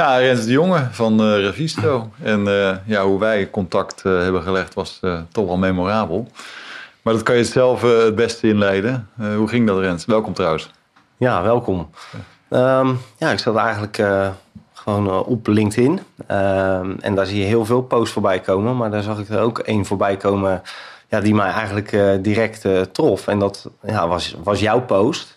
Ja, Rens de Jonge van uh, Revisto. En uh, ja, hoe wij contact uh, hebben gelegd was toch wel memorabel. Maar dat kan je zelf het beste inleiden. hoe ging dat, Rens? Welkom trouwens. Ja, welkom. Um, ja ik zat eigenlijk gewoon op LinkedIn. Um, en daar zie je heel veel posts voorbij komen. Maar daar zag ik er ook één voorbij komen ja, die mij eigenlijk direct trof. En dat ja, was, was jouw post.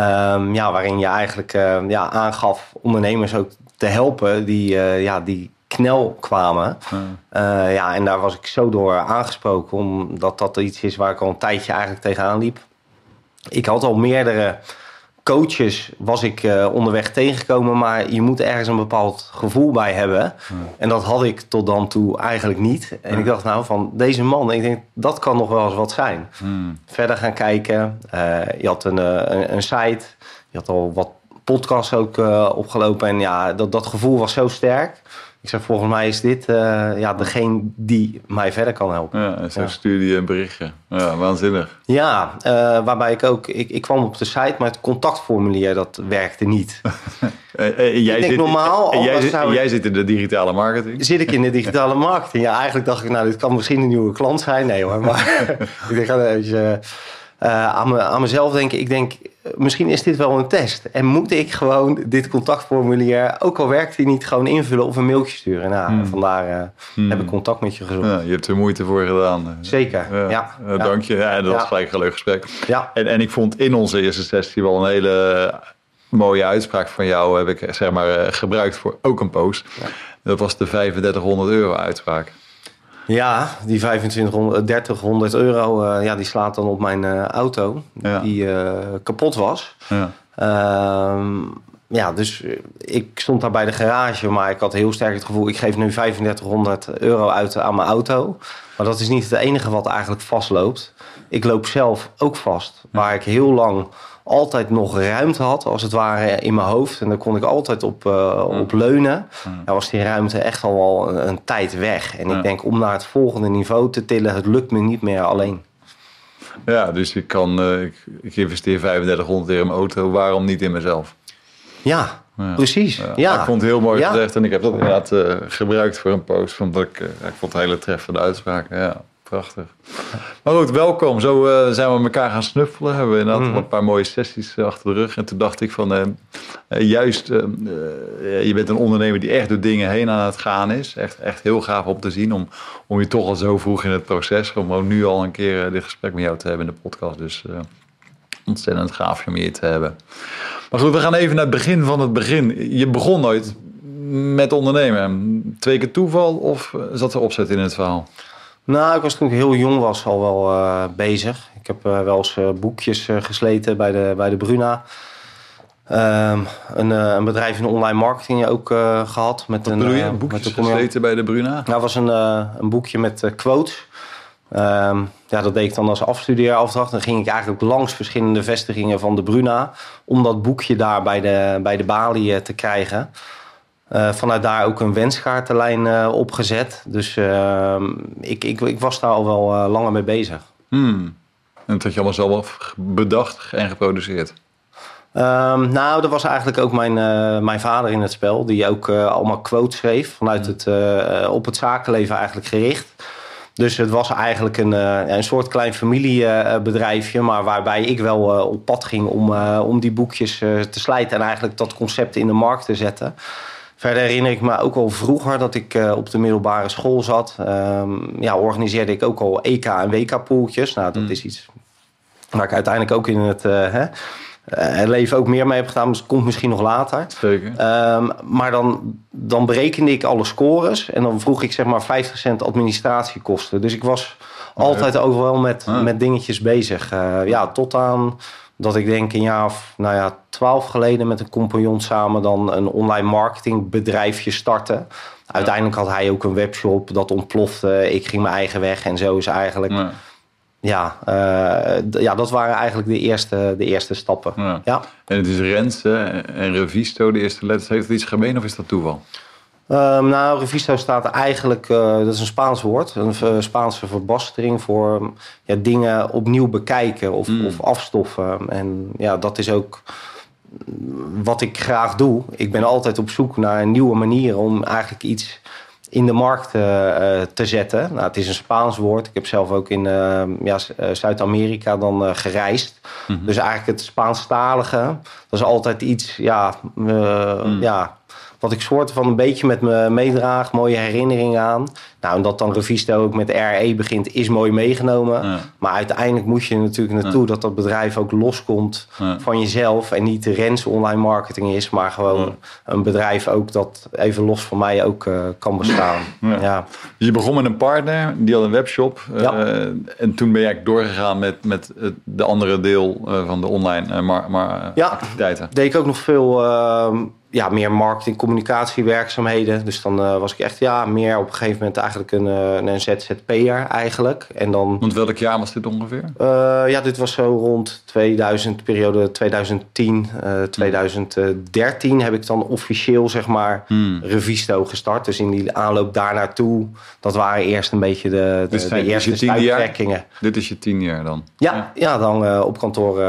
Um, ja, waarin je eigenlijk ja, aangaf ondernemers ook te helpen die, uh, ja, die knel kwamen. Uh, ja, en daar was ik zo door aangesproken, omdat dat iets is waar ik al een tijdje eigenlijk tegenaan liep. Ik had al meerdere coaches was ik uh, onderweg tegengekomen, maar je moet ergens een bepaald gevoel bij hebben. En dat had ik tot dan toe eigenlijk niet. En ik dacht nou van deze man, ik denk dat kan nog wel eens wat zijn. Hmm. Verder gaan kijken. Uh, je had een, een, een, site, je had al wat podcast ook uh, opgelopen. En ja, dat, dat gevoel was zo sterk. Ik zeg, volgens mij is dit uh, ja, degene die mij verder kan helpen. Ja, zo ja. stuurde je een berichtje. Ja, waanzinnig. Ja, uh, waarbij ik ook... Ik, ik kwam op de site, maar het contactformulier, dat werkte niet. en jij, zit, normaal, en jij, zit, jij zit in de digitale marketing? Zit ik in de digitale marketing? Ja, eigenlijk dacht ik, nou, dit kan misschien een nieuwe klant zijn. Nee hoor, maar ik denk, even... Uh, aan, me, aan mezelf denken. Ik denk, misschien is dit wel een test. En moet ik gewoon dit contactformulier, ook al werkt hij niet, gewoon invullen of een mailtje sturen? Nou, hmm. vandaar uh, hmm. heb ik contact met je gezocht. Ja, je hebt er moeite voor gedaan. Zeker, ja. ja. Dank je. Ja, dat was gelijk een leuk gesprek. Ja. En, en ik vond in onze eerste sessie wel een hele mooie uitspraak van jou, heb ik zeg maar gebruikt voor ook een post. Dat was de 3500 euro uitspraak. Ja, die 2500, 3000 euro, uh, ja, die slaat dan op mijn uh, auto, ja. die uh, kapot was. Ja. Ehm, ja, dus ik stond daar bij de garage, maar ik had heel sterk het gevoel... ik geef nu 3500 euro uit aan mijn auto. Maar dat is niet het enige wat eigenlijk vastloopt. Ik loop zelf ook vast, waar ik heel lang altijd nog ruimte had, als het ware, in mijn hoofd. En daar kon ik altijd op, uh, op leunen. Dan was die ruimte echt al wel een, een tijd weg. En ik denk, om naar het volgende niveau te tillen, het lukt me niet meer alleen. Ja, dus ik kan, uh, ik, ik, investeer 3500 euro in mijn auto, waarom niet in mezelf? Ja, ja. precies. Ja. ja. Ik vond het heel mooi gezegd en ik heb dat inderdaad uh, gebruikt voor een post. Omdat ik, ik vond het hele treffende uitspraak. Ja. Prachtig. Maar goed, welkom. Zo uh, zijn we elkaar gaan snuffelen. Hebben we inderdaad mm. een paar mooie sessies uh, achter de rug. En toen dacht ik van, uh, juist, je bent een ondernemer die echt door dingen heen aan het gaan is. Echt, echt heel gaaf om te zien. Om, om je toch al zo vroeg in het proces, om ook nu al een keer dit gesprek met jou te hebben in de podcast. Dus ontzettend gaaf om hier te hebben. Maar goed, we gaan even naar het begin van het begin. Je begon nooit met ondernemen. Twee keer toeval of zat er opzet in het verhaal? Nou, ik was toen ik heel jong was al wel uh, bezig. Ik heb uh, wel eens uh, boekjes gesleten bij de, bij de Bruna. Um, een, een, bedrijf in online marketing ook gehad. Met Wat een, bedoel je? Boekjes met gesleten bij de Bruna? Nou, dat was een, een boekje met quotes. Um, ja, dat deed ik dan als afstudeerafdracht. Dan ging ik eigenlijk langs verschillende vestigingen van de Bruna... om dat boekje daar bij de, bij de balie te krijgen... Uh, vanuit daar ook een wenskaartenlijn uh, opgezet. Dus uh, ik, ik, ik, was daar al wel langer mee bezig. Hmm. En dat had je allemaal zelf bedacht en geproduceerd? Um, nou, dat was eigenlijk ook mijn, mijn vader in het spel. Die ook allemaal quotes schreef. Vanuit het, op het zakenleven eigenlijk gericht. Dus het was eigenlijk een, een soort klein familiebedrijfje. maar waarbij ik wel op pad ging om, om die boekjes te slijten. En eigenlijk dat concept in de markt te zetten. Verder herinner ik me ook al vroeger dat ik uh, op de middelbare school zat. Um, ja, organiseerde ik ook al EK en WK poeltjes. Nou, dat mm. is iets waar ik uiteindelijk ook in het, uh, hè, uh, leven ook meer mee heb gedaan. Dus dat komt misschien nog later. Zeker. Um, maar dan, dan berekende ik alle scores. En dan vroeg ik zeg maar 50 cent administratiekosten. Dus ik was altijd ook wel met, ah. met dingetjes bezig. ja, tot aan dat ik denk een jaar of nou ja, twaalf geleden met een compagnon samen dan een online marketingbedrijfje starten. Uiteindelijk had hij ook een webshop, dat ontplofte. Ik ging mijn eigen weg en zo is eigenlijk... Ja, ja, uh, ja dat waren eigenlijk de eerste, de eerste stappen. Ja. ja. En het is Rens en Revisto, de eerste letters. Heeft het iets gemeen of is dat toeval? Um, nou, reviso staat eigenlijk, uh, dat is een Spaans woord, een uh, Spaanse verbastering voor ja, dingen opnieuw bekijken of, mm. of afstoffen. En ja, dat is ook wat ik graag doe. Ik ben altijd op zoek naar nieuwe manieren om eigenlijk iets in de markt uh, te zetten. Nou, het is een Spaans woord. Ik heb zelf ook in uh, ja, Zuid-Amerika dan gereisd. Mm -hmm. Dus eigenlijk het Spaanstalige, dat is altijd iets, ja, mm. ja wat ik soort van een beetje met me meedraag. Mooie herinneringen aan. Nou, en dat dan Revisto ook met RE begint, is mooi meegenomen. Ja. Maar uiteindelijk moet je er natuurlijk naartoe ja. dat dat bedrijf ook loskomt ja. van jezelf. En niet de Rens online marketing is, maar gewoon een bedrijf ook dat even los van mij ook uh, kan bestaan. Ja. Dus je begon met een partner, die had een webshop. Uh, en toen ben je eigenlijk doorgegaan met, met de andere deel uh, van de online maar, maar activiteiten. deed ik ook nog veel ehm, ja, meer marketing, communicatiewerkzaamheden. Dus dan uh, was ik echt ja, meer op een gegeven moment eigenlijk een, uh, een ZZP'er eigenlijk. En dan, Want welk jaar was dit ongeveer? Uh, ja, dit was zo rond 2000, periode 2010, 2013 heb ik dan officieel zeg maar hmm. Revisto gestart. Dus in die aanloop daar naartoe, dat waren eerst een beetje de, de, dus de eerste stuiptrekkingen. Dit is je tien jaar dan? Ja, ja. ja dan op kantoor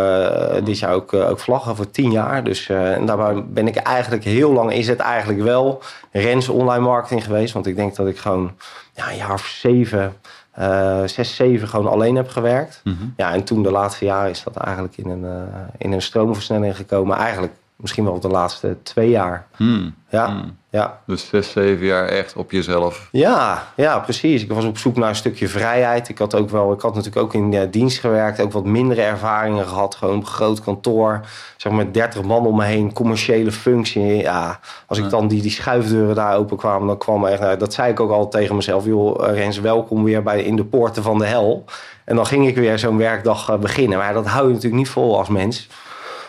dit jaar ook, ook vlaggen voor tien jaar. Dus en daarbij ben ik eigenlijk heel lang is het eigenlijk wel Rens online marketing geweest. Want ik denk dat ik gewoon ja, een jaar of zeven, uh, zes, zeven gewoon alleen heb gewerkt. Mm -hmm. Ja, en toen de laatste jaren is dat eigenlijk in een, uh, in een stroomversnelling gekomen. Eigenlijk misschien wel de laatste twee jaar. Hmm. Ja, Hmm. Ja. Dus zes, zeven jaar echt op jezelf. Ja, ja, precies. Ik was op zoek naar een stukje vrijheid. Ik had ook wel, ik had natuurlijk ook in de dienst gewerkt, ook wat mindere ervaringen gehad. Gewoon een groot kantoor, zeg maar met 30 man om me heen, commerciële functie. Ja, als ik dan die, die schuifdeuren daar open kwamen, dan kwam er echt, nou, dat zei ik ook al tegen mezelf. Joh, Rens, welkom weer bij in de poorten van de hel. En dan ging ik weer zo'n werkdag beginnen. Maar dat hou je natuurlijk niet vol als mens.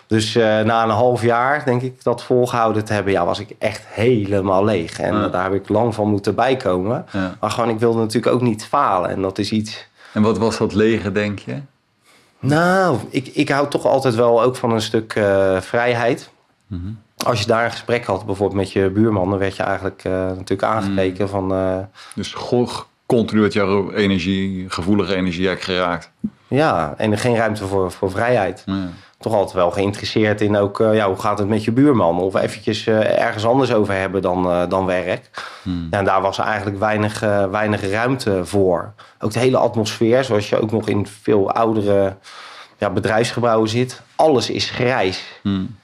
Dus uh, na een half jaar, denk ik, dat volgehouden te hebben, ja, was ik echt helemaal leeg. En Ja. daar heb ik lang van moeten bijkomen. Ja. Maar gewoon, ik wilde natuurlijk ook niet falen. En dat is iets. En wat was dat lege, denk je? Nou, ik, ik hou toch altijd wel ook van een stuk eh, vrijheid. Mhm. Als je daar een gesprek had, bijvoorbeeld met je buurman, dan werd je eigenlijk eh, natuurlijk aangekeken van. eh, Dus goh, continu werd jouw energie, gevoelige energie geraakt. ja, en er geen ruimte voor, voor vrijheid. Ja. Toch altijd wel geïnteresseerd in ook, eh, ja, hoe gaat het met je buurman? Of eventjes eh, ergens anders over hebben dan, eh, dan werk. Hmm. Ja, en daar was eigenlijk weinig, weinig ruimte voor. Ook de hele atmosfeer, zoals je ook nog in veel oudere ja, bedrijfsgebouwen zit. Alles is grijs. Hmm.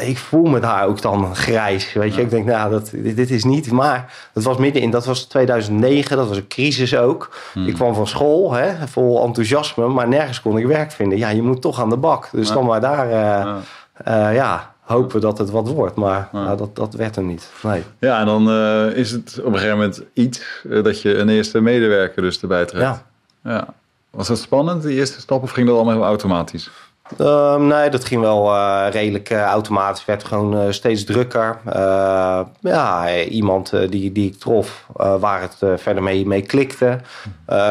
Ik voel me daar ook dan grijs. Weet je, Ja. ik denk, nou, dat, dit, dit is niet. Maar het was midden in, dat was 2009, dat was een crisis ook. Hmm. Ik kwam van school, hè, vol enthousiasme, maar nergens kon ik werk vinden. Ja, je moet toch aan de bak. Dus Ja. dan maar daar, eh, Ja. eh, ja, hopen dat het wat wordt. Maar nou, dat, dat werd hem niet. Nee. Ja, en dan eh, is het op een gegeven moment iets dat je een eerste medewerker dus erbij trekt. Ja. ja. Was dat spannend, die eerste stap, of ging dat allemaal heel automatisch? Ehm, nee, dat ging wel eh, redelijk eh, automatisch. werd gewoon eh, steeds drukker. Eh, ja, iemand die, die ik trof, waar het verder mee, mee klikte.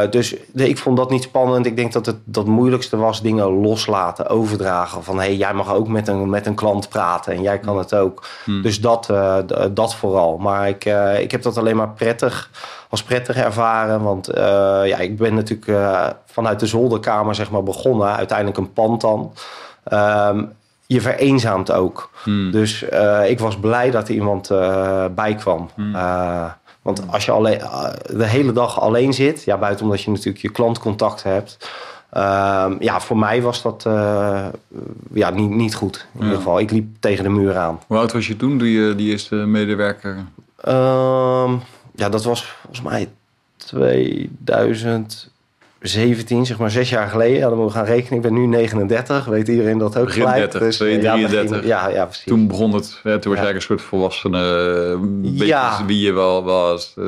Dus de- ik vond dat niet spannend. Ik denk dat het dat moeilijkste was dingen loslaten, overdragen. Van, hé, hey, jij mag ook met een, met een klant praten en jij kan het ook. Hmm. Dus dat, dat vooral. Maar ik, ik heb dat alleen maar prettig, als prettig ervaren. Want eh, ja, ik ben natuurlijk eh, vanuit de zolderkamer zeg maar, begonnen. Uiteindelijk een pand dan. Ehm, je vereenzaamt ook. Hmm. Dus eh, ik was blij dat er iemand bij kwam. Hmm. Want als je alleen, de hele dag alleen zit, ja, buiten omdat je natuurlijk je klantcontact hebt. ehm, ja, voor mij was dat ja, niet, niet goed. In Ja. ieder geval, ik liep tegen de muur aan. Hoe oud was je toen, die, je die eerste medewerker? Ehm, ja, dat was volgens mij 2017, zeg maar zes jaar geleden. Ja, dan moeten we gaan rekenen. Ik ben nu 39, weet iedereen dat ook Begin gelijk. 30, Dus, eh, 33. Ja, begin- ja, ja, precies. Toen begon het, hè, toen was jij een soort volwassene, eh, een beetje Ja. wie je wel was, eh,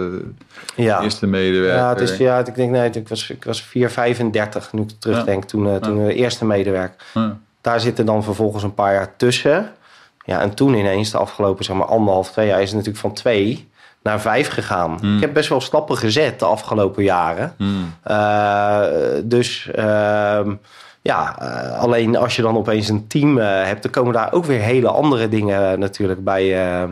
ja. eerste medewerker. Ja, het is, ja, ik denk nee, ik was, ik was 4, 35 nu ik terugdenk, toen, eh, toen de eerste medewerker. Daar zitten dan vervolgens een paar jaar tussen. Ja, en toen ineens de afgelopen zeg maar, anderhalf, twee jaar is het natuurlijk van twee naar vijf gegaan. Hmm. Ik heb best wel stappen gezet de afgelopen jaren. Hmm. Eh, dus ehm, ja, eh, alleen als je dan opeens een team eh, hebt, dan komen daar ook weer hele andere dingen natuurlijk bij, eh,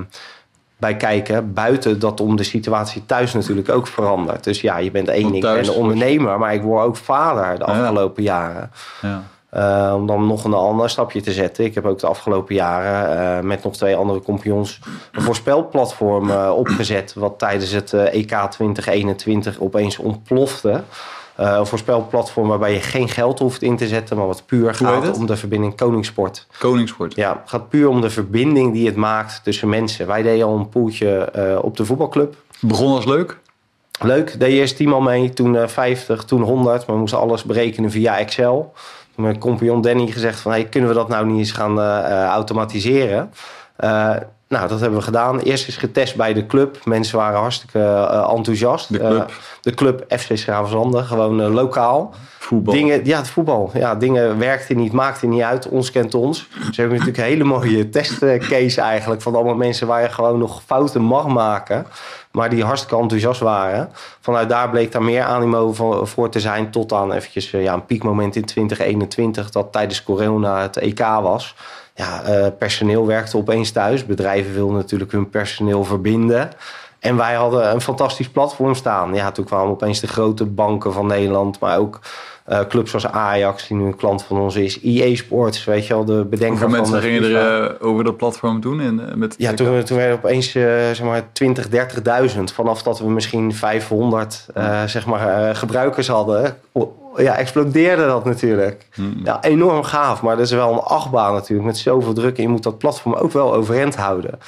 bij kijken. Buiten dat om de situatie thuis natuurlijk ook verandert. Dus ja, je bent één ding, ben was- ondernemer, maar ik word ook vader de Ja. afgelopen jaren. Ja. Uh, om dan nog een ander stapje te zetten. Ik heb ook de afgelopen jaren uh, met nog twee andere kampioens een voorspelplatform uh, opgezet. Wat tijdens het EK 2021 opeens ontplofte. een voorspelplatform waarbij je geen geld hoeft in te zetten, maar wat puur gaat om de verbinding Koningssport. Koningssport. Ja, het gaat puur om de verbinding die het maakt tussen mensen. Wij deden al een poeltje op de voetbalclub. Begon als leuk? Leuk, deed eerst 10 al mee, toen 50, toen 100. Maar we moesten alles berekenen via Excel mijn compagnon Danny gezegd van... Hey, kunnen we dat nou niet eens gaan uh, automatiseren? Nou, dat hebben we gedaan. Eerst is getest bij de club. Mensen waren hartstikke uh, enthousiast. De club? de club FC Schravenzande, gewoon lokaal. Voetbal? Dingen, ja, het voetbal. Ja, dingen werkten niet, maakten niet uit. Ons kent ons. Ze hebben natuurlijk een hele mooie testcase eigenlijk... van allemaal mensen waar je gewoon nog fouten mag maken maar die hartstikke enthousiast waren. Vanuit daar bleek daar meer animo voor te zijn. Tot aan eventjes ja, een piekmoment in 2021, dat tijdens corona het EK was. Ja, uh, personeel werkte opeens thuis. Bedrijven wilden natuurlijk hun personeel verbinden. En wij hadden een fantastisch platform staan. Ja, toen kwamen opeens de grote banken van Nederland, maar ook uh, clubs zoals Ajax, die nu een klant van ons is. EA Sports, weet je wel, de bedenker Hoeveel mensen gingen er uh, over dat platform doen? In, uh, met ja, toen, toen werden opeens zeg maar 20, 30.000. Vanaf dat we misschien 500 zeg maar, gebruikers hadden, ja, explodeerde dat natuurlijk. Ja, enorm gaaf, maar dat is wel een achtbaan natuurlijk. Met zoveel druk en je moet dat platform ook wel overeind houden.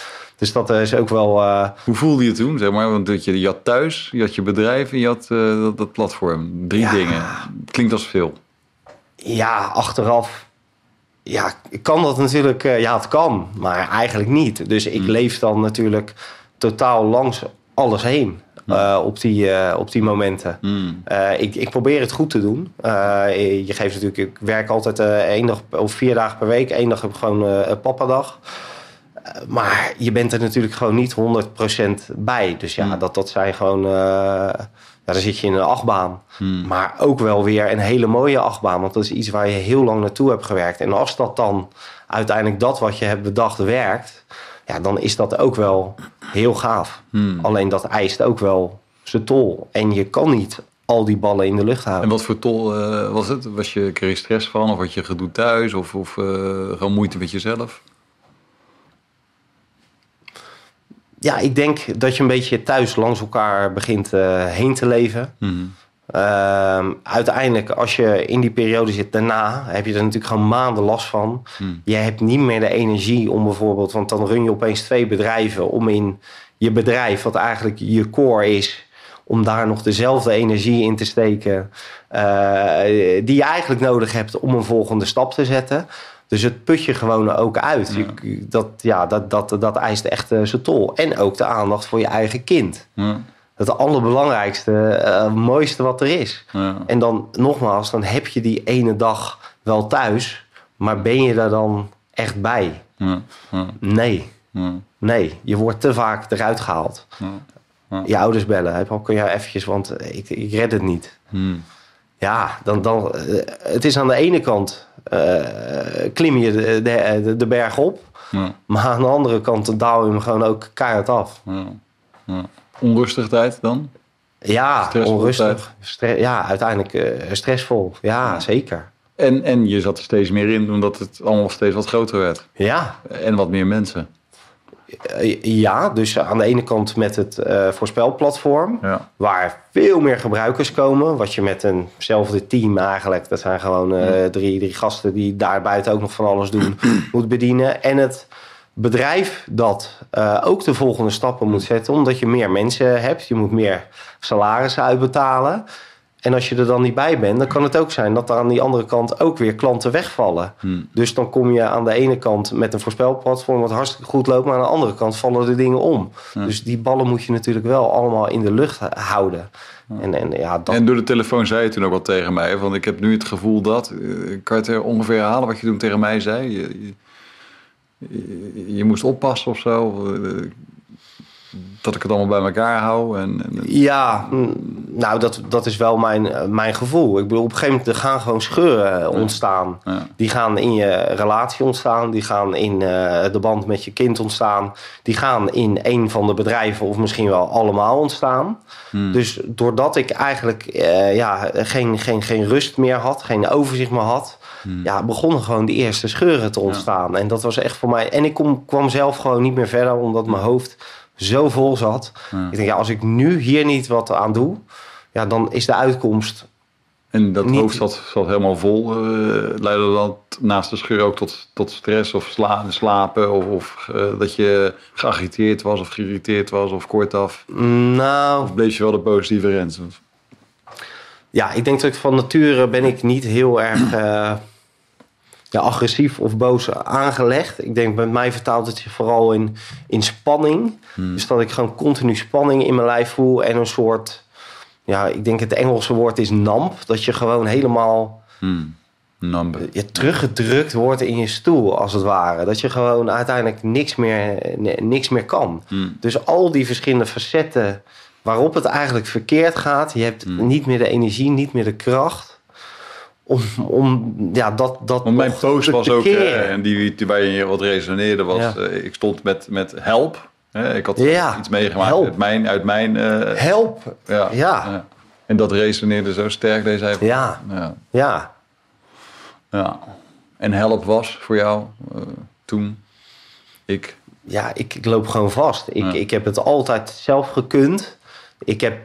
Dus dat is ook wel... Uh... Hoe voelde je toen? Zeg maar? Want je, je had thuis, je had je bedrijf en je had uh, dat, dat, platform. Drie dingen. Klinkt als veel. Ja, achteraf... Ja, kan dat natuurlijk... Uh, ja, het kan, maar eigenlijk niet. Dus ik hmm. leef dan natuurlijk totaal langs alles heen. Uh, op, die, uh, op die momenten. Mm. Uh, ik, ik probeer het goed te doen. je geeft natuurlijk, ik werk altijd één dag of vier dagen per week. Eén dag heb ik gewoon een papadag. Maar je bent er natuurlijk gewoon niet 100% bij. Dus ja, mm. dat, dat zijn gewoon. ja, dan zit je in een achtbaan. Mm. Maar ook wel weer een hele mooie achtbaan. Want dat is iets waar je heel lang naartoe hebt gewerkt. En als dat dan uiteindelijk dat wat je hebt bedacht werkt ja, dan is dat ook wel heel gaaf. Hmm. Alleen dat eist ook wel zijn tol. En je kan niet al die ballen in de lucht houden. En wat voor tol uh, was het? Was je, kreeg je stress van? Of had je gedoe thuis? Of, of uh, gewoon moeite met jezelf? Ja, ik denk dat je een beetje thuis langs elkaar begint uh, heen te leven. Hmm. Uh, uiteindelijk, als je in die periode zit daarna, heb je er natuurlijk gewoon maanden last van. Hmm. Je hebt niet meer de energie om bijvoorbeeld, want dan run je opeens twee bedrijven om in je bedrijf, wat eigenlijk je core is, om daar nog dezelfde energie in te steken uh, die je eigenlijk nodig hebt om een volgende stap te zetten. Dus het put je gewoon ook uit. Ja. Je, dat, ja, dat, dat, dat eist echt uh, zijn tol. En ook de aandacht voor je eigen kind. Ja het allerbelangrijkste, uh, mooiste wat er is. Ja. En dan nogmaals, dan heb je die ene dag wel thuis, maar ben je daar dan echt bij? Nee. Nee, je wordt te vaak eruit gehaald. Je ouders bellen, heb kun je eventjes, want ik, ik red het niet. Hmm. Ja, dan, dan, uh, het is aan de ene kant klim je de, de, de berg op, maar aan de andere kant daal je hem gewoon ook keihard af. Onrustige tijd dan? Ja, onrustig. Stre ja, uiteindelijk uh, stressvol. Ja, zeker. En, en je zat er steeds meer in, omdat het allemaal steeds wat groter werd. Ja. En wat meer mensen. Ja, dus aan de ene kant met het uh, voorspelplatform, ja. waar veel meer gebruikers komen. Wat je met eenzelfde team eigenlijk, dat zijn gewoon uh, drie, drie gasten die daar buiten ook nog van alles doen, moet bedienen. En het bedrijf dat uh, ook de volgende stappen moet zetten, omdat je meer mensen hebt, je moet meer salarissen uitbetalen. En als je er dan niet bij bent, dan kan het ook zijn dat er aan die andere kant ook weer klanten wegvallen. Hmm. Dus dan kom je aan de ene kant met een voorspelplatform wat hartstikke goed loopt, maar aan de andere kant vallen de dingen om. Ja. Dus die ballen moet je natuurlijk wel allemaal in de lucht houden. Ja. En, en, ja, dat... en door de telefoon zei je toen ook wat tegen mij, want ik heb nu het gevoel dat, uh, kan je het ongeveer herhalen wat je toen tegen mij zei? Je, je je moest oppassen of zo. Dat ik het allemaal bij elkaar hou. En, en... Ja, nou, dat, dat is wel mijn, eh, mijn gevoel. Ik bedoel, op een gegeven moment er gaan gewoon scheuren ontstaan. Ja. Die gaan in je relatie ontstaan. Die gaan in eh, de band met je kind ontstaan. Die gaan in een van de bedrijven of misschien wel allemaal ontstaan. Hmm. Dus doordat ik eigenlijk eh, ja, geen, geen, geen rust meer had, geen overzicht meer had... Hmm. Ja, begonnen gewoon die eerste scheuren te ontstaan. En dat was echt voor mij... En ik kom, kwam zelf gewoon niet meer verder, omdat mijn hoofd zo vol zat. Ja. Ik denk, ja, als ik nu hier niet wat aan doe... Ja, dan is de uitkomst En dat Niet- hoofd zat, zat helemaal vol. eh leidde dat naast de scheur ook tot, tot stress of sla, slapen? Of, of eh, dat je geagiteerd was of geïrriteerd was of kortaf? Nou, Of bleef je wel de positieve Rens? ja, ik denk dat ik van nature ben ik niet heel erg eh, ja, agressief of boos aangelegd. Ik denk, bij mij vertaalt het zich vooral in, in spanning. Dus dat ik gewoon continu spanning in mijn lijf voel en een soort... Ja, ik denk het Engelse woord is namp. Dat je gewoon helemaal Hmm. Number. je teruggedrukt wordt in je stoel, als het ware. Dat je gewoon uiteindelijk niks meer, niks meer kan. Hmm. Dus al die verschillende facetten waarop het eigenlijk verkeerd gaat. Je hebt Hmm. niet meer de energie, niet meer de kracht. Om, om ja, dat, dat Want mijn post was ook, eh, en die, die bij je wat resoneerde, was... Ja. eh, ik stond met, met help. Hè, ik had Ja, iets meegemaakt help. uit mijn... Uit mijn eh, Help! ja, Ja. En dat resoneerde zo sterk. Deze zei, Ja, ja. ja. En help was voor jou toen? Ik? ja ik, ik loop gewoon vast. Ik, ik heb het altijd zelf gekund. Ik heb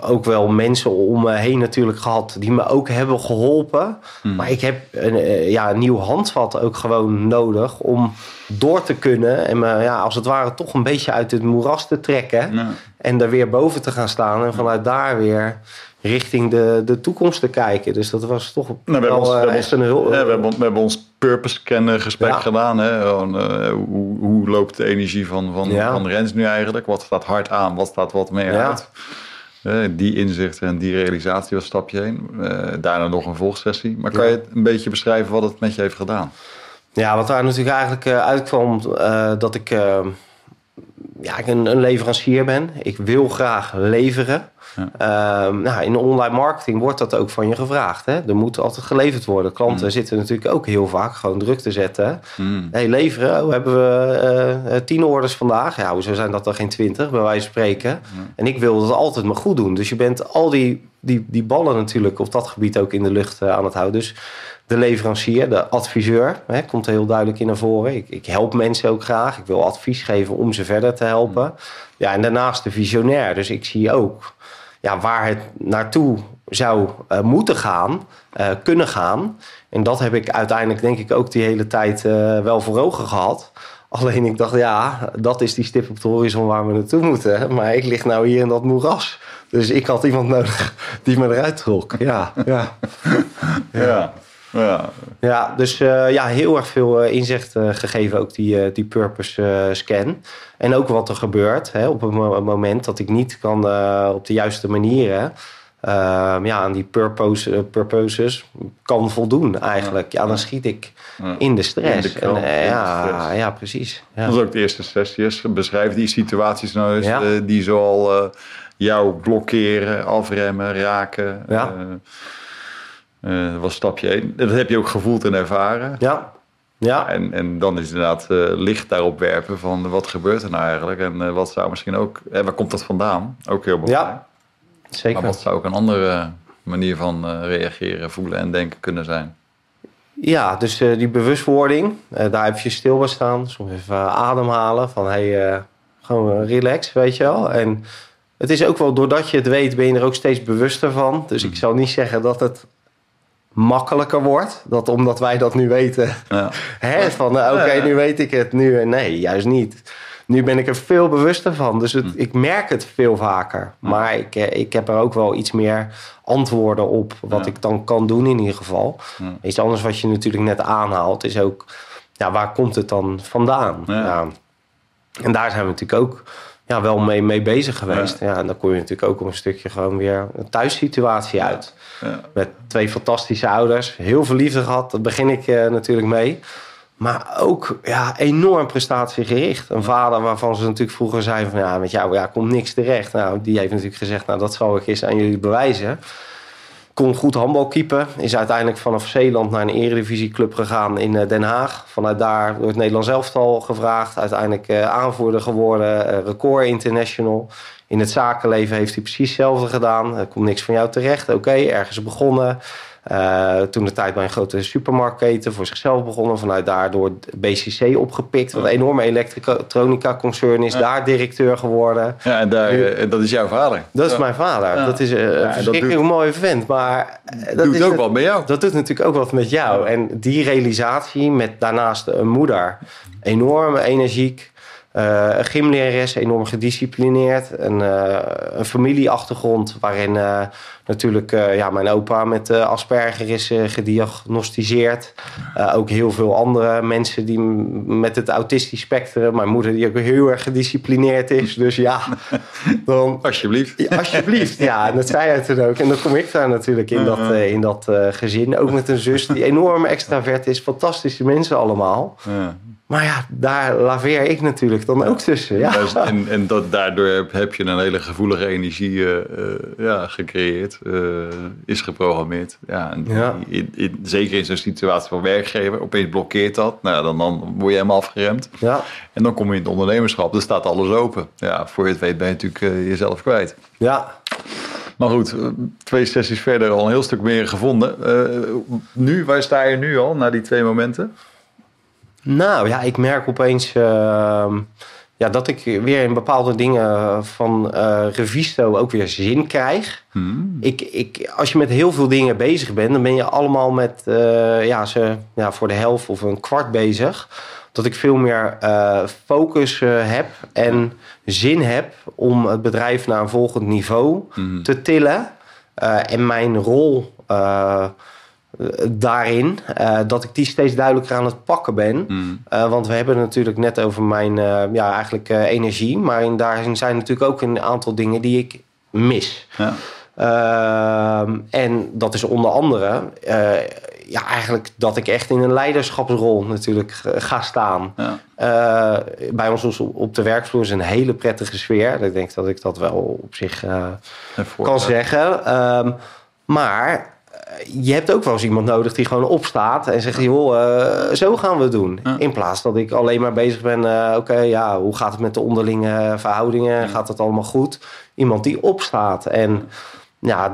ook wel mensen om me heen natuurlijk gehad die me ook hebben geholpen. Hmm. Maar ik heb een, eh, ja, een nieuw handvat ook gewoon nodig om door te kunnen. En me ja, als het ware toch een beetje uit het moeras te trekken. Ja. En daar weer boven te gaan staan. En vanuit daar weer richting de, de toekomst te kijken. Dus dat was toch Nou, we hebben wel ons, we eh, hebben echt een ja, we hebben, we hebben ons purpose scan gesprek Ja. gedaan. Hè? Gewoon, eh, hoe, hoe loopt de energie van, van, van Rens nu eigenlijk? Wat staat hard aan? Wat staat wat meer Ja. uit? Die inzichten en die realisatie was stapje heen. Eh, daarna nog een volgsessie. Maar kan je het een beetje beschrijven wat het met je heeft gedaan? Ja, wat daar natuurlijk eigenlijk eh, uitkwam, eh, dat ik, ja, ik een, een leverancier ben. Ik wil graag leveren. Ja. Ehm, nou, in online marketing wordt dat ook van je gevraagd. Hè? Er moet altijd geleverd worden. Klanten Mm. zitten natuurlijk ook heel vaak gewoon druk te zetten. Hmm. hey, leveren, oh, hebben we eh, tien orders vandaag? Ja, hoezo zijn dat er geen twintig, bij wijze van spreken? En ik wil dat altijd maar goed doen. Dus je bent al die, die, die ballen natuurlijk op dat gebied ook in de lucht eh, aan het houden. Dus de leverancier, de adviseur, hè, komt heel duidelijk in naar voren. Ik, ik help mensen ook graag. Ik wil advies geven om ze verder te helpen. Ja, en daarnaast de visionair. Dus ik zie ook ja, waar het naartoe zou eh, moeten gaan, eh, kunnen gaan. En dat heb ik uiteindelijk denk ik ook die hele tijd eh, wel voor ogen gehad. Alleen ik dacht, ja, dat is die stip op de horizon waar we naartoe moeten. Maar ik lig nou hier in dat moeras. Dus ik had iemand nodig die me eruit trok. Ja, ja. Ja. Ja. Ja, dus eh, ja, heel erg veel eh, inzicht eh, gegeven, ook die, die purpose scan. En ook wat er gebeurt hè, op een mo- moment dat ik niet kan op de juiste manieren ehm, ja, aan die purpose, purposes kan voldoen eigenlijk. Ja, dan schiet ik Ja. in de stress. In de knel, en, de ja, stress. ja, precies. Ja. Dat is ook de eerste sessie. is. Beschrijf die situaties nou eens die zoal jou blokkeren, afremmen, raken. Ja. Eh, eh, dat was stapje 1. Dat heb je ook gevoeld en ervaren. ja, ja. En, en dan is inderdaad eh, licht daarop werpen van wat gebeurt er nou eigenlijk? En eh, wat zou misschien ook, eh, waar komt dat vandaan? Ook heel belangrijk. Ja, zeker. Maar wat zou ook een andere manier van reageren, voelen en denken kunnen zijn? Ja, dus die bewustwording, daar even stil bij staan. Soms even ademhalen van hey, gewoon relax, weet je wel. En het is ook wel, doordat je het weet, ben je er ook steeds bewuster van. Dus ik zal niet zeggen dat het makkelijker wordt. Dat omdat wij dat nu weten, Ja. hè, van eh, oké, nu weet ik het. Nu, eh, nee, juist niet. Nu ben ik er veel bewuster van. Dus Hm. het, ik merk het veel vaker. Maar ik, eh, ik heb er ook wel iets meer antwoorden op. Wat Ja. ik dan kan doen in ieder geval. Ja. Iets anders wat je natuurlijk net aanhaalt is ook... Ja, waar komt het dan vandaan? En daar zijn we natuurlijk ook ja, wel mee, mee bezig geweest. Ja. en dan kom je natuurlijk ook op een stukje gewoon weer een thuissituatie uit. Ja. Met twee fantastische ouders. Heel veel liefde gehad. Daar begin ik eh, natuurlijk mee. Maar ook ja, enorm prestatiegericht. Een vader waarvan ze natuurlijk vroeger zeiden van... ja, met jou ja, komt niks terecht. Nou, die heeft natuurlijk gezegd... nou, dat zal ik eens aan jullie bewijzen. Kon goed handbal keepen. Is uiteindelijk vanaf Zeeland naar een eredivisieclub gegaan in Den Haag. Vanuit daar door het Nederlands elftal gevraagd. Uiteindelijk uh, aanvoerder geworden. Uh, record international. In het zakenleven heeft hij precies hetzelfde gedaan. Er komt niks van jou terecht. Oké, ergens begonnen. Uh, toen de tijd bij een grote supermarktketen voor zichzelf begonnen. Vanuit daar door BCC opgepikt. Wat een enorme elektronica-concern is. Daar directeur geworden. Ja, en daar, nu, dat is jouw vader. Dat is mijn vader. Ja. Dat is een ja, verschrikkelijk mooie vent. Maar dat doet is ook wat met jou. Dat doet natuurlijk ook wat met jou. En die realisatie met daarnaast een moeder. Enorm energiek. Uh, een gymlerares, enorm gedisciplineerd. Een, uh, een familieachtergrond waarin uh, natuurlijk ja, mijn opa met Asperger is gediagnosticeerd. ook heel veel andere mensen die met het autistisch spectrum. Mijn moeder die ook heel erg gedisciplineerd is. Dus ja, dan... Alsjeblieft. Ja, alsjeblieft, ja. En dat zei hij toen ook. En dan kom ik daar natuurlijk in dat, in dat gezin. Ook met een zus die enorm extravert is. Fantastische mensen allemaal. Ja. Maar ja, daar laveer ik natuurlijk dan ook tussen. Ja. En, en dat, daardoor heb je een hele gevoelige energie uh, ja, gecreëerd, uh, is geprogrammeerd. Ja, en ja. In, in, zeker in zo'n situatie van werkgever, opeens blokkeert dat. Nou, dan, dan word je helemaal afgeremd. Ja. En dan kom je in het ondernemerschap, dan staat alles open. Ja, voor je het weet ben je natuurlijk jezelf kwijt. Ja. Maar goed, twee sessies verder al een heel stuk meer gevonden. nu, waar sta je nu al, na die twee momenten? Nou ja, ik merk opeens uh, ja, dat ik weer in bepaalde dingen van uh, Revisto ook weer zin krijg. Hmm. Ik, ik, als je met heel veel dingen bezig bent, dan ben je allemaal met uh, ja, ze, ja, voor de helft of een kwart bezig. Dat ik veel meer uh, focus heb en zin heb om het bedrijf naar een volgend niveau hmm. te tillen. en mijn rol daarin. Uh, dat ik die steeds duidelijker aan het pakken ben. Mm. Uh, want we hebben het natuurlijk net over mijn uh, ja, eigenlijk energie. Maar in, daarin zijn natuurlijk ook een aantal dingen die ik mis. Ja. Ehm, en dat is onder andere ja, eigenlijk dat ik echt in een leiderschapsrol natuurlijk ga staan. Ja. bij ons op de werkvloer is een hele prettige sfeer. Ik denk dat ik dat wel op zich kan zeggen. Ehm, maar je hebt ook wel eens iemand nodig die gewoon opstaat en zegt: joh, uh, zo gaan we het doen. Ja. In plaats dat ik alleen maar bezig ben, uh, oké, ja, hoe gaat het met de onderlinge verhoudingen? Ja. Gaat het allemaal goed? Iemand die opstaat. En ja,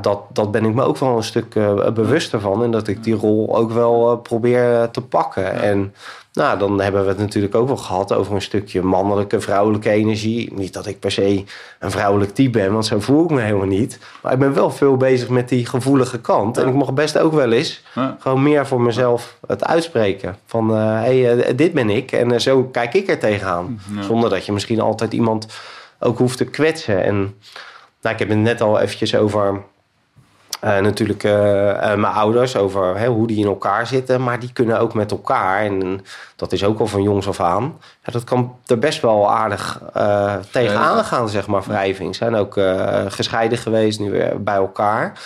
dat, dat ben ik me ook wel een stuk uh, bewuster van. En dat ik die rol ook wel probeer te pakken. En nou, dan hebben we het natuurlijk ook wel gehad over een stukje mannelijke, vrouwelijke energie. Niet dat ik per se een vrouwelijk type ben, want zo voel ik me helemaal niet. Maar ik ben wel veel bezig met die gevoelige kant. En ik mag best ook wel eens Ja. gewoon meer voor mezelf het uitspreken. Van, hé, hey, uh, dit ben ik en uh, zo kijk ik er tegenaan. Ja. Zonder dat je misschien altijd iemand ook hoeft te kwetsen. En nou, ik heb het net al eventjes over... Uh, natuurlijk uh, uh, mijn ouders over hè, hoe die in elkaar zitten. Maar die kunnen ook met elkaar. En dat is ook al van jongs af aan. Ja, dat kan er best wel aardig tegenaan gaan, zeg maar, wrijving. Zijn ook gescheiden geweest, nu weer bij elkaar.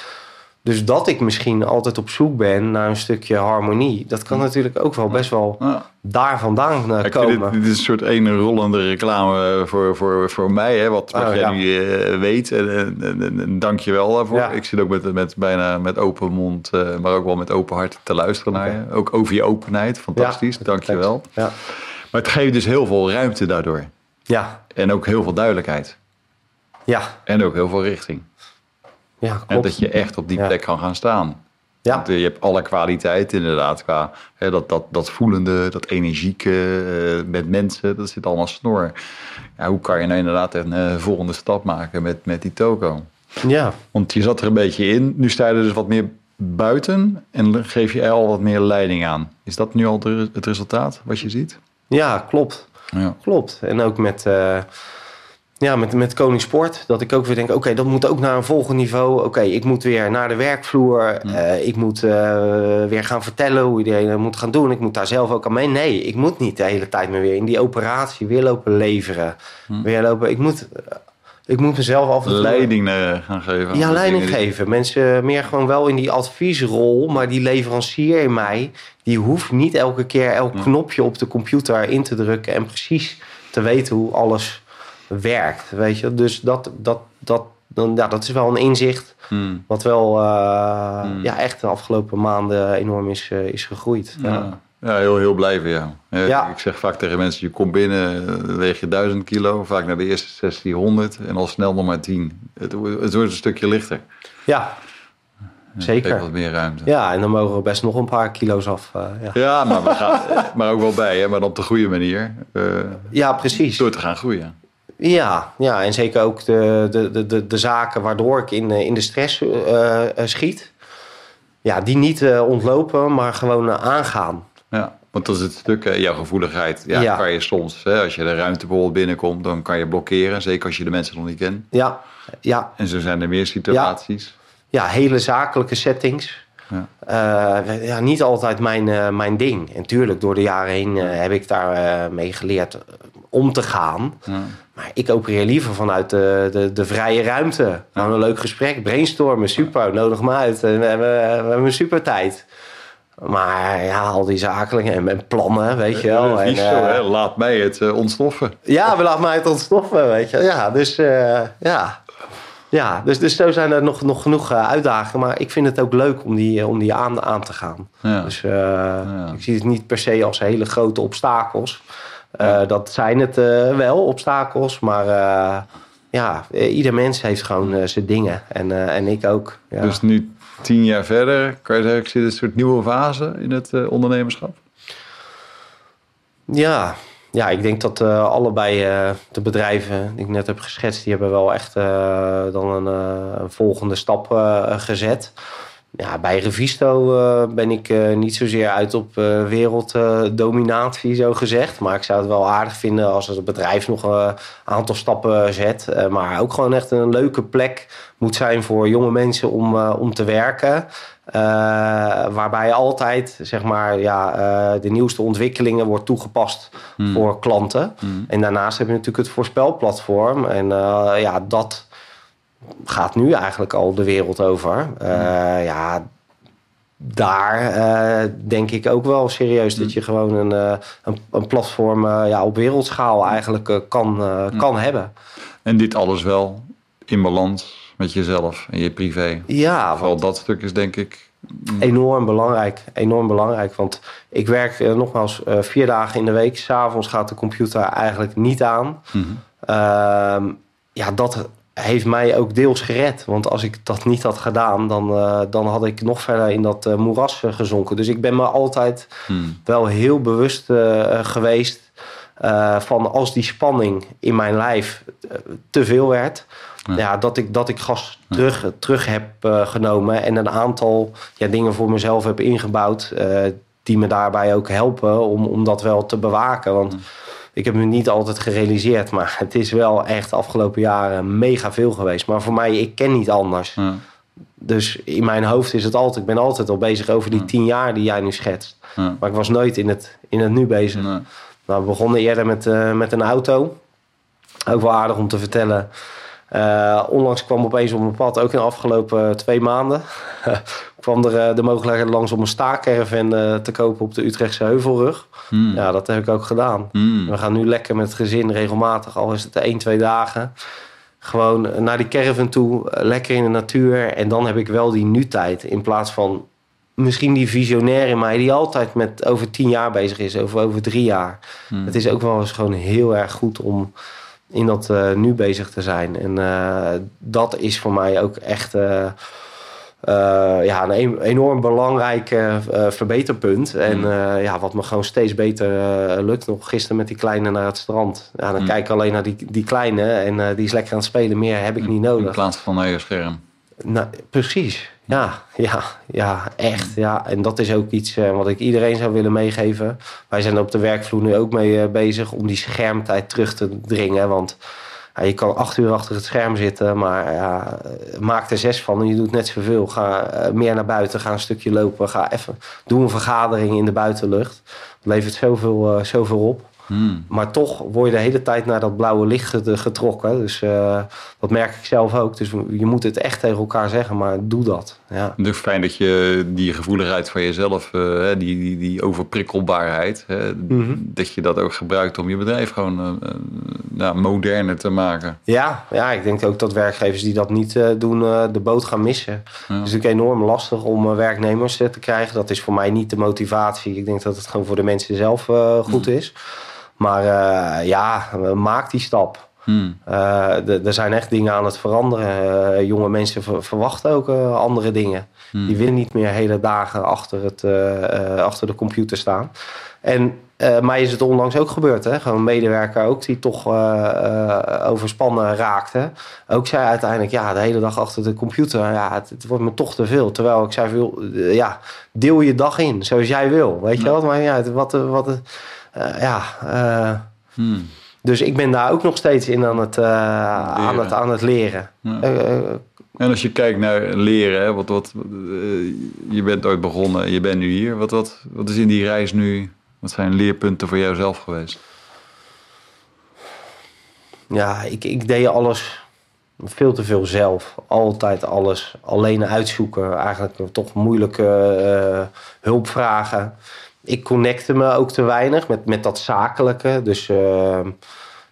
Dus dat ik misschien altijd op zoek ben naar een stukje harmonie. Dat kan natuurlijk ook wel best wel Ja. daar vandaan uh, Ik komen. vind dit, dit is een soort ene rollende reclame voor, voor, voor mij, hè, wat, wat Oh, jij ja. nu uh, weet. En, en, en, en dank je wel daarvoor. Ja. Ik zit ook met, met, bijna met open mond, uh, maar ook wel met open hart te luisteren naar je. Ook over je openheid, fantastisch, dank je wel. Ja. Maar het geeft dus heel veel ruimte daardoor. Ja, En ook heel veel duidelijkheid. ja, En ook heel veel richting. Ja, En dat je echt op die plek kan gaan staan. Ja. Want, eh, je hebt alle kwaliteiten inderdaad. Qua, hè, dat, dat, dat voelende, dat energieke eh, met mensen. Dat zit allemaal snor. Ja, hoe kan je nou inderdaad een eh, volgende stap maken met, met die toko? Ja, Want je zat er een beetje in. Nu sta je er dus wat meer buiten. En geef je al wat meer leiding aan. Is dat nu al het resultaat wat je ziet? ja, klopt. Ja. Klopt. En ook met, ja, met, met Koningssport. Dat ik ook weer denk, oké, dat moet ook naar een volgend niveau. Oké, ik moet weer naar de werkvloer. Eh, ik moet eh, weer gaan vertellen hoe iedereen moet gaan doen. Ik moet daar zelf ook aan mee. Nee, ik moet niet de hele tijd meer weer in die operatie weer lopen leveren. Weer lopen. Ik moet... ik moet mezelf af en. Leiding eh, gaan geven. Ja, leiding geven. Mensen meer gewoon wel in die adviesrol. Maar die leverancier in mij, die hoeft niet elke keer elk knopje op de computer in te drukken. En precies te weten hoe alles werkt. Weet je, dus dat, dat, dat, dan, ja, dat is wel een inzicht. Hmm. Wat wel uh, ja, echt de afgelopen maanden enorm is, uh, is gegroeid. Ja. ja. Ja, heel, heel blij voor jou. Ja. Ik zeg vaak tegen mensen, je komt binnen, weeg je 1000 kilo. Vaak naar de eerste sessie 100 en al snel nog maar 10. Het, het wordt een stukje lichter. Ja, zeker. wat meer ruimte. Ja, en dan mogen we best nog een paar kilo's af. Uh, ja. ja, maar, we gaan, maar ook wel bij, hè? maar op de goede manier. Uh, ja, precies. Door te gaan groeien. Ja, ja, en zeker ook de, de, de, de zaken waardoor ik in, in de stress uh, schiet. Ja, die niet ontlopen, maar gewoon aangaan. Ja, want dat is het stuk, jouw gevoeligheid. Ja, ja. kan je soms, hè, als je de ruimte bijvoorbeeld binnenkomt, dan kan je blokkeren. Zeker als je de mensen nog niet kent. Ja, ja. En zo zijn er meer situaties. Ja, ja hele zakelijke settings. Ja. Uh, ja, niet altijd mijn, uh, mijn ding. En tuurlijk, door de jaren heen uh, heb ik daar mee geleerd om te gaan. Ja. Maar ik opereer liever vanuit de, de, de vrije ruimte. Gewoon een leuk gesprek, brainstormen, super, nodig me uit. En we hebben, we hebben een super tijd. Maar ja, al die zakelijke en, en plannen, weet je wel. En, zo, hè? Laat mij het ontstoffen. Ja, we laat mij het ontstoffen, weet je. Ja, dus ja. Ja, dus, dus zo zijn er nog, nog genoeg uh, uitdagingen. Maar ik vind het ook leuk om die, om die aan, aan te gaan. Ja. Dus ja. ik zie het niet per se als hele grote obstakels. Dat zijn het wel, obstakels. Maar ja, ieder mens heeft gewoon zijn dingen. En, en ik ook. Ja. Dus nu tien jaar verder, kan je zeggen, ik zit in een soort nieuwe fase in het ondernemerschap? Ja, ja, ik denk dat uh, allebei uh, de bedrijven die ik net heb geschetst, die hebben wel echt dan een, een, volgende stap gezet. Ja, bij Revisto uh, ben ik uh, niet zozeer uit op uh, werelddominatie, zo gezegd. Maar ik zou het wel aardig vinden als het bedrijf nog een aantal stappen zet. maar ook gewoon echt een leuke plek moet zijn voor jonge mensen om, om te werken. waarbij altijd zeg maar, ja, de nieuwste ontwikkelingen wordt toegepast hmm. voor klanten. Hmm. En daarnaast heb je natuurlijk het voorspelplatform. En ja, dat gaat nu eigenlijk al de wereld over. Uh, ja, daar uh, denk ik ook wel serieus dat je gewoon een, uh, een, een, platform ja, op wereldschaal eigenlijk kan, kan hebben. En dit alles wel in balans met jezelf en je privé. Ja. Vooral dat stuk is denk ik... Enorm belangrijk, enorm belangrijk. Want ik werk nogmaals vier dagen in de week. S'avonds gaat de computer eigenlijk niet aan. Mm -hmm. ja, dat heeft mij ook deels gered. Want als ik dat niet had gedaan, dan, uh, dan had ik nog verder in dat uh, moeras uh, gezonken. Dus ik ben me altijd hmm. wel heel bewust geweest van als die spanning in mijn lijf te veel werd. Ja. ja. dat ik, dat ik gas terug, terug heb genomen en een aantal ja, dingen voor mezelf heb ingebouwd. die me daarbij ook helpen om, om dat wel te bewaken. Want ik heb me niet altijd gerealiseerd, maar het is wel echt de afgelopen jaren mega veel geweest. Maar voor mij, ik ken niet anders. Ja. Dus in mijn hoofd is het altijd, ik ben altijd al bezig over die tien jaar die jij nu schetst. Ja. Maar ik was nooit in het, in het nu bezig. Nee. Nou, we begonnen eerder met, uh, met een auto. Ook wel aardig om te vertellen. Uh, onlangs kwam opeens op mijn pad, ook in de afgelopen twee maanden, kwam er uh, de mogelijkheid langs om een staakerven uh, te kopen op de Utrechtse Heuvelrug. Hmm. Ja, dat heb ik ook gedaan. Hmm. We gaan nu lekker met het gezin regelmatig, al is het één, twee dagen. Gewoon naar die caravan toe, lekker in de natuur. En dan heb ik wel die nu-tijd in plaats van misschien die visionair in mij die altijd met over tien jaar bezig is, over over drie jaar. Hmm. Het is ook wel eens gewoon heel erg goed om in dat uh, nu bezig te zijn. En uh, dat is voor mij ook echt uh, ja, een enorm belangrijk verbeterpunt. En mm. ja, wat me gewoon steeds beter lukt. Nog gisteren met die kleine naar het strand. Ja, dan mm. kijk ik alleen naar die, die kleine en die is lekker aan het spelen. Meer heb ik niet nodig. In plaats van naar je scherm. Nou, precies. Ja, ja, ja, echt. Ja. En dat is ook iets uh, wat ik iedereen zou willen meegeven. Wij zijn op de werkvloer nu ook mee uh, bezig om die schermtijd terug te dringen. Want ja, je kan acht uur achter het scherm zitten, maar ja, maak er zes van en je doet net zoveel. Ga uh, meer naar buiten, ga een stukje lopen, ga even doe een vergadering in de buitenlucht. Dat levert zoveel, zoveel op. Hmm. Maar toch word je de hele tijd naar dat blauwe licht getrokken. Dus uh, dat merk ik zelf ook. Dus je moet het echt tegen elkaar zeggen, maar doe dat. Ja. Het is fijn dat je die gevoeligheid van jezelf, uh, die, die, die overprikkelbaarheid, mhm. dat je dat ook gebruikt om je bedrijf gewoon uh, nou, moderner te maken. Ja, ja, ik denk ook dat werkgevers die dat niet doen, de boot gaan missen. Het is natuurlijk enorm lastig om werknemers te krijgen. Dat is voor mij niet de motivatie. Ik denk dat het gewoon voor de mensen zelf goed mhm. is. Maar ja, maak die stap. Hmm. Uh, er zijn echt dingen aan het veranderen. Uh, jonge mensen verwachten ook andere dingen. Hmm. Die willen niet meer hele dagen achter, het, achter de computer staan. En mij is het onlangs ook gebeurd. Hè? Gewoon een medewerker ook die toch overspannen raakte. Ook zei uiteindelijk, ja, de hele dag achter de computer. Ja, het, het wordt me toch te veel. Terwijl ik zei, ja, deel je dag in zoals jij wil. Weet je wel? Maar ja, wat... wat ja, hmm. Dus ik ben daar ook nog steeds in aan het, uh, aan het, aan het leren. Ja. en als je kijkt naar leren, hè, wat, wat, je bent ooit begonnen, je bent nu hier. Wat, wat, wat is in die reis nu, wat zijn leerpunten voor jouzelf geweest? Ja, ik, ik deed alles veel te veel zelf. Altijd alles alleen uitzoeken. Eigenlijk toch moeilijke hulp vragen ik connecte me ook te weinig met, met dat zakelijke. Dus uh,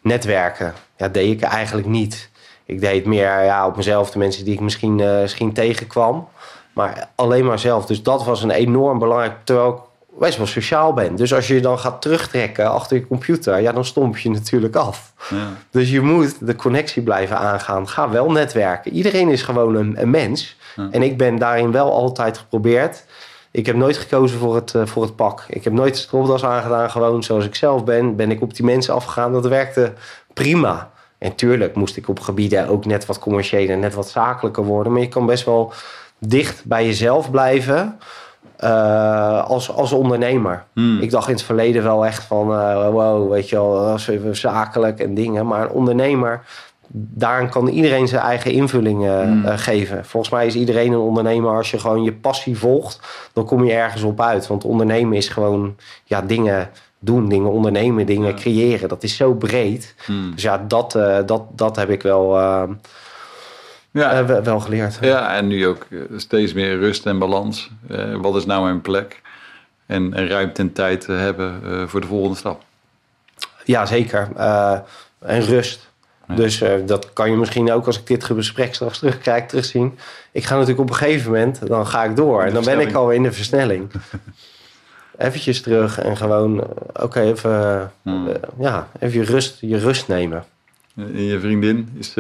netwerken, ja, deed ik eigenlijk niet. Ik deed meer ja, op mezelf, de mensen die ik misschien, uh, misschien tegenkwam. Maar alleen maar zelf. Dus dat was een enorm belangrijk. Terwijl ik best wel sociaal ben. Dus als je je dan gaat terugtrekken achter je computer, ja, dan stomp je natuurlijk af. Ja. Dus je moet de connectie blijven aangaan. Ga wel netwerken. Iedereen is gewoon een, een mens. En ik ben daarin wel altijd geprobeerd ik heb nooit gekozen voor het, uh, voor het pak. Ik heb nooit de stropdas aangedaan. Gewoon zoals ik zelf ben, ben ik op die mensen afgegaan. Dat werkte prima. En tuurlijk moest ik op gebieden ook net wat commerciëler, net wat zakelijker worden. Maar je kan best wel dicht bij jezelf blijven. Uh, als, als ondernemer. Hmm. Ik dacht in het verleden wel echt van, uh, wow, weet je wel, zakelijk en dingen. Maar een ondernemer, daarin kan iedereen zijn eigen invulling uh, geven. Volgens mij is iedereen een ondernemer. Als je gewoon je passie volgt, dan kom je ergens op uit. Want ondernemen is gewoon ja, dingen doen, dingen ondernemen, dingen creëren. Dat is zo breed. Hmm. Dus ja, dat, uh, dat, dat heb ik wel, ja. wel geleerd. Ja, en nu ook steeds meer rust en balans. wat is nou mijn plek? En, en ruimte en tijd te hebben voor de volgende stap. Ja, zeker. en rust. Dus uh, dat kan je misschien ook als ik dit gesprek straks terugkijk terugzien. Ik ga natuurlijk op een gegeven moment, dan ga ik door. En dan ben ik al in de versnelling. Eventjes terug en gewoon, uh, oké, even, hmm. uh, ja, even je rust, je rust nemen. En je vriendin, is,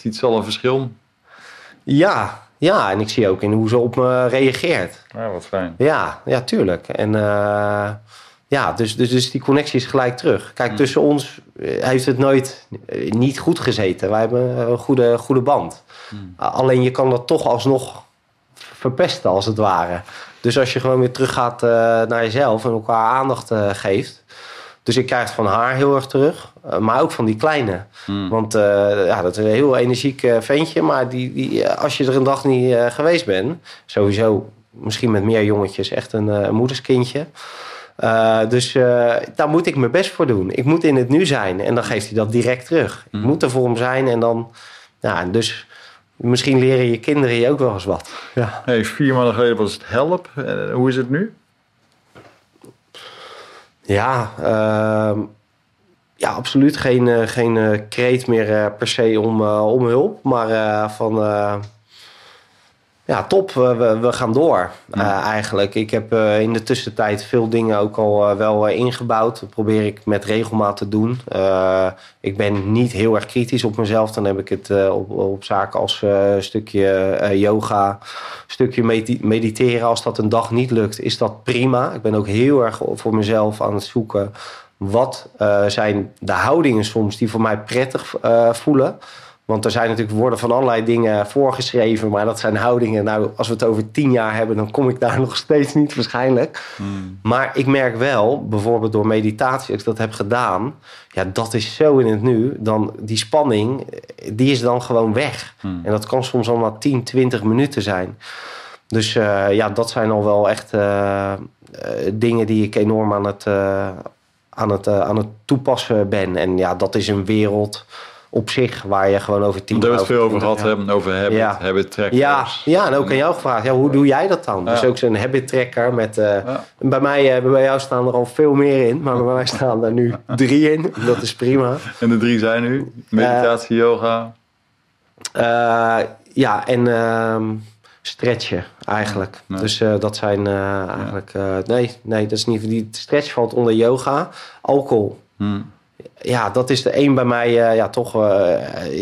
ziet ze al een verschil? Ja, ja, en ik zie ook in hoe ze op me reageert. Ja, wat fijn. Ja, ja tuurlijk. En ja, dus, dus, dus die connectie is gelijk terug. Kijk, hmm. tussen ons eh, heeft het nooit eh, niet goed gezeten. Wij hebben een goede, goede band. Hmm. Alleen je kan dat toch alsnog verpesten, als het ware. Dus als je gewoon weer teruggaat uh, naar jezelf en elkaar aandacht uh, geeft. Dus ik krijg het van haar heel erg terug. Uh, maar ook van die kleine. Hmm. Want ja, dat is een heel energiek ventje. Maar die, die, als je er een dag niet geweest bent... sowieso misschien met meer jongetjes echt een, een moederskindje... Uh, dus uh, daar moet ik mijn best voor doen. Ik moet in het nu zijn en dan geeft hij dat direct terug. Ik mhm. moet er voor hem zijn en dan. Ja, dus misschien leren je kinderen je ook wel eens wat. Ja. Hey, vier maanden geleden was het help. Uh, hoe is het nu? Ja, ehm, ja absoluut geen, geen kreet meer per se om, om hulp. Maar van ja, top. We, we gaan door uh, eigenlijk. Ik heb uh, in de tussentijd veel dingen ook al uh, wel ingebouwd. Dat probeer ik met regelmaat te doen. ik ben niet heel erg kritisch op mezelf. Dan heb ik het op, op zaken als een stukje yoga, stukje mediteren. Als dat een dag niet lukt, is dat prima. Ik ben ook heel erg voor mezelf aan het zoeken. Wat zijn de houdingen soms die voor mij prettig voelen? Want er zijn natuurlijk worden van allerlei dingen voorgeschreven, maar dat zijn houdingen. Nou, als we het over tien jaar hebben, dan kom ik daar nog steeds niet waarschijnlijk. Hmm. Maar ik merk wel, bijvoorbeeld door meditatie, als ik dat heb gedaan, ja, dat is zo in het nu. Dan die spanning, die is dan gewoon weg. Hmm. En dat kan soms al maar 10, 20 minuten zijn. Dus uh, ja, dat zijn al wel echt uh, dingen die ik enorm aan het, aan het, aan het toepassen ben. En ja, dat is een wereld op zich waar je gewoon over tien jaar... We hebben het veel over gehad, hebben, over habit, ja. habit trackers. Ja, ja, en ook aan jou gevraagd, ja, hoe doe jij dat dan? Dus ook zo'n habit tracker met... Uh, bij, mij, uh, bij jou staan er al veel meer in, maar bij mij staan er nu drie in. Dat is prima. En de drie zijn nu? Meditatie, yoga? ja, en ehm, stretchen eigenlijk. Dus dat zijn eigenlijk... nee, nee, dat is niet... Die stretch valt onder yoga. Alcohol. Hmm ja, dat is de een bij mij. Uh, ja, toch. Uh,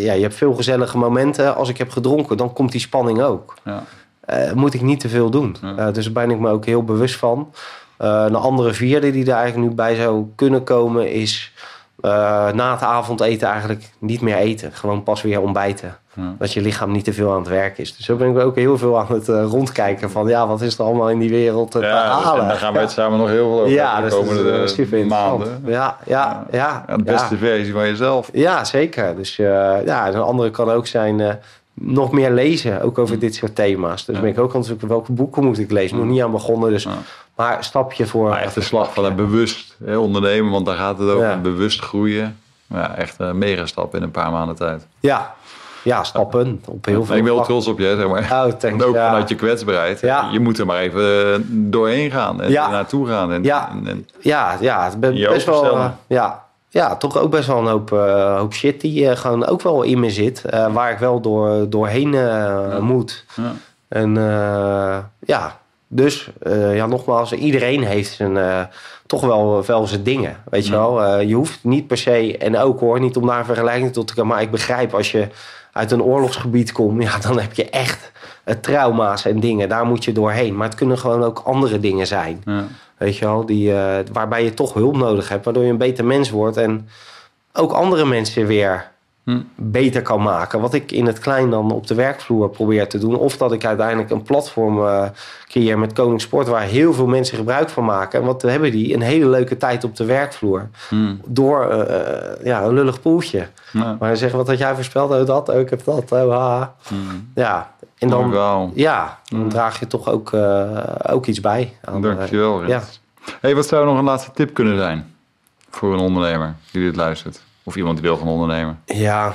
ja, je hebt veel gezellige momenten. Als ik heb gedronken, dan komt die spanning ook. Ja. Uh, moet ik niet te veel doen. dus daar ben ik me ook heel bewust van. een andere vierde die er eigenlijk nu bij zou kunnen komen is na het avondeten eigenlijk niet meer eten. Gewoon pas weer ontbijten. Dat je lichaam niet te veel aan het werk is. Dus zo ben ik ook heel veel aan het uh, rondkijken van ja, wat is er allemaal in die wereld te ja, halen. En daar gaan we het samen nog heel veel over ja, de dus komende is, maanden. Ja, ja, ja. ja. de beste versie van jezelf. Ja, zeker. Dus uh, ja, een andere kan ook zijn nog meer lezen, ook over dit soort thema's. Dus ben ik ook aan het zoeken welke boeken moet ik lezen. Nog niet aan begonnen, dus maar stapje voor. Maar echt de slag van het bewust hè, ondernemen, want daar gaat het ook bewust groeien. Ja, echt een mega stap in een paar maanden tijd. Ja, ja, stappen op heel veel. Ik ben wel trots op je, zeg maar. Oh, thanks, ook vanuit je kwetsbaarheid. Ja. Je moet er maar even doorheen gaan en ja. naartoe gaan. En, ja, en, ja, ja, het ben best wel. Uh, ja, ja, toch ook best wel een hoop, uh, hoop shit die uh, gewoon ook wel in me zit. waar ik wel door, doorheen moet. Ja. En ja, dus ja, nogmaals, iedereen heeft zijn, toch wel, wel zijn dingen. Weet je wel, je hoeft niet per se, en ook hoor, niet om daar een vergelijking tot te komen. Maar ik begrijp als je uit een oorlogsgebied komt, ja, dan heb je echt trauma's en dingen. Daar moet je doorheen. Maar het kunnen gewoon ook andere dingen zijn. Ja. Weet je wel, die, waarbij je toch hulp nodig hebt, waardoor je een beter mens wordt en ook andere mensen weer hm. beter kan maken. Wat ik in het klein dan op de werkvloer probeer te doen. Of dat ik uiteindelijk een platform uh, creëer met Koningsport waar heel veel mensen gebruik van maken. En wat hebben die? Een hele leuke tijd op de werkvloer. Hm. Door uh, ja, een lullig poeltje. Ja. Maar zeggen, wat had jij voorspeld? Oh, dat, oh, ik heb dat. Oh, hm. Ja, en dan, ja, dan draag je toch ook, ook iets bij. Aan, Dankjewel, ja. Hey, wat zou nog een laatste tip kunnen zijn voor een ondernemer die dit luistert? Of iemand die wil gaan ondernemen? Ja,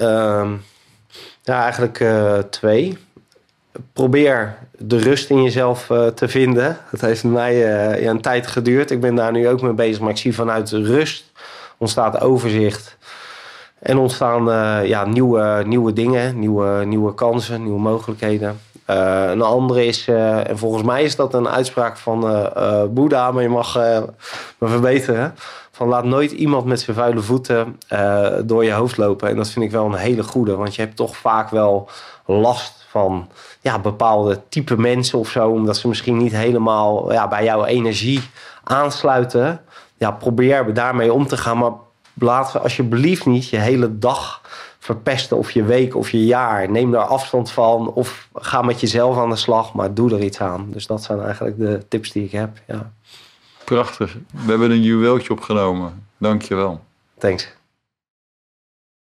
uh, ja eigenlijk uh, twee. Probeer de rust in jezelf uh, te vinden. Dat heeft mij uh, ja, een tijd geduurd. Ik ben daar nu ook mee bezig. Maar ik zie vanuit rust ontstaat overzicht. En ontstaan ja, nieuwe, nieuwe dingen, nieuwe, nieuwe kansen, nieuwe mogelijkheden. Een andere is, en volgens mij is dat een uitspraak van Boeddha, maar je mag me verbeteren. Van laat nooit iemand met zijn vuile voeten door je hoofd lopen. En dat vind ik wel een hele goede, want je hebt toch vaak wel last van ja, bepaalde type mensen of zo, omdat ze misschien niet helemaal ja, bij jouw energie aansluiten. Ja, probeer daarmee om te gaan, maar laat alsjeblieft niet je hele dag verpesten of je week of je jaar. Neem daar afstand van of ga met jezelf aan de slag, maar doe er iets aan. Dus dat zijn eigenlijk de tips die ik heb. Ja. Prachtig. We hebben een juweeltje opgenomen. Dank je wel. Thanks.